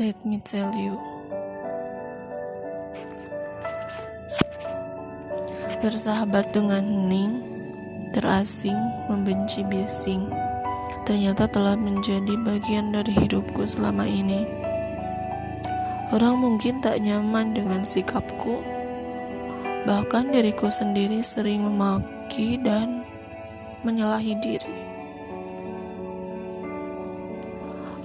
Let me tell you. Bersahabat dengan hening, terasing, membenci bising, ternyata telah menjadi bagian dari hidupku selama ini. Orang mungkin tak nyaman dengan sikapku, bahkan diriku sendiri sering memaki dan menyalahi diri.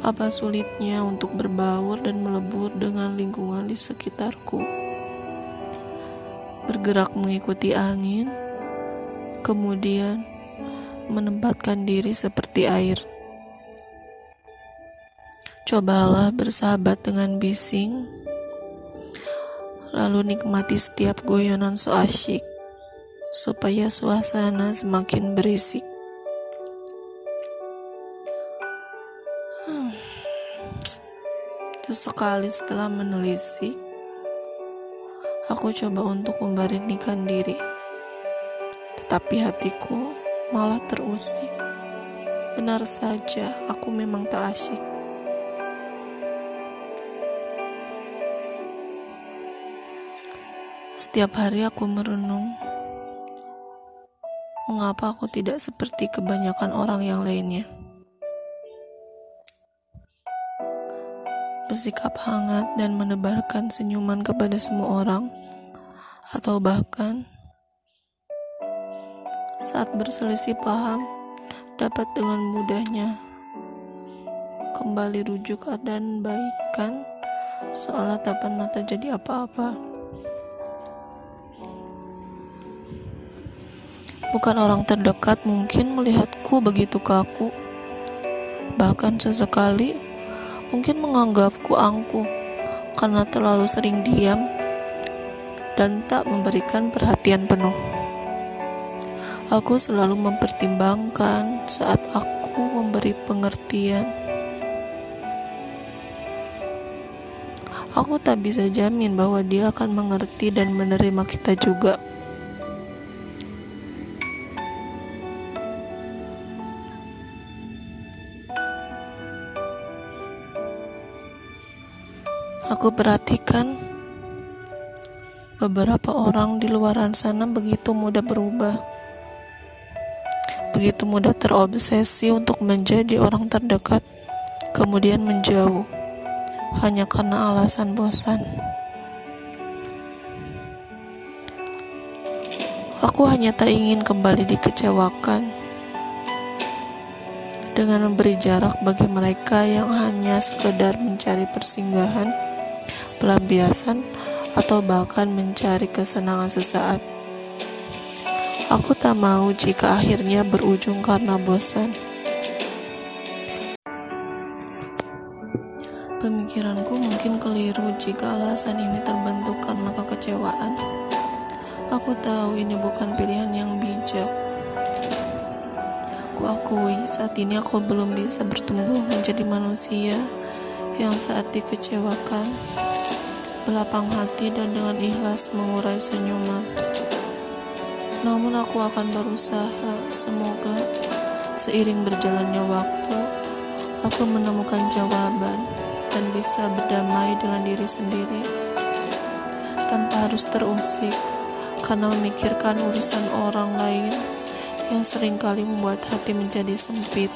Apa sulitnya untuk berbaur dan melebur dengan lingkungan di sekitarku? Bergerak mengikuti angin, kemudian menempatkan diri seperti air. Cobalah bersahabat dengan bising, lalu nikmati setiap goyonan so asyik, supaya suasana semakin berisik. Sesekali setelah menelisik, aku coba untuk memberanikan diri. Tetapi hatiku malah terusik. Benar saja, aku memang tak asyik. Setiap hari aku merenung, mengapa aku tidak seperti kebanyakan orang yang lainnya. Bersikap hangat dan menebarkan senyuman kepada semua orang, atau bahkan saat berselisih paham dapat dengan mudahnya kembali rujuk dan baikan seolah tak pernah terjadi apa-apa. Bukan orang terdekat mungkin melihatku begitu kaku, bahkan sesekali mungkin menganggapku angkuh karena terlalu sering diam dan tak memberikan perhatian penuh. Aku selalu mempertimbangkan saat aku memberi pengertian. Aku tak bisa jamin bahwa dia akan mengerti dan menerima kita juga. Aku perhatikan beberapa orang di luar sana begitu mudah berubah. Begitu mudah terobsesi untuk menjadi orang terdekat, kemudian menjauh hanya karena alasan bosan. Aku hanya tak ingin kembali dikecewakan dengan memberi jarak bagi mereka yang hanya sekedar mencari persinggahan pelampiasan, atau bahkan mencari kesenangan sesaat. Aku tak mau jika akhirnya berujung karena bosan. Pemikiranku mungkin keliru jika alasan ini terbentuk karena kekecewaan. Aku tahu ini bukan pilihan yang bijak. Aku akui saat ini aku belum bisa bertumbuh menjadi manusia yang saat dikecewakan berlapang hati dan dengan ikhlas mengurai senyuman. Namun aku akan berusaha, semoga seiring berjalannya waktu, aku menemukan jawaban dan bisa berdamai dengan diri sendiri tanpa harus terusik karena memikirkan urusan orang lain yang sering kali membuat hati menjadi sempit.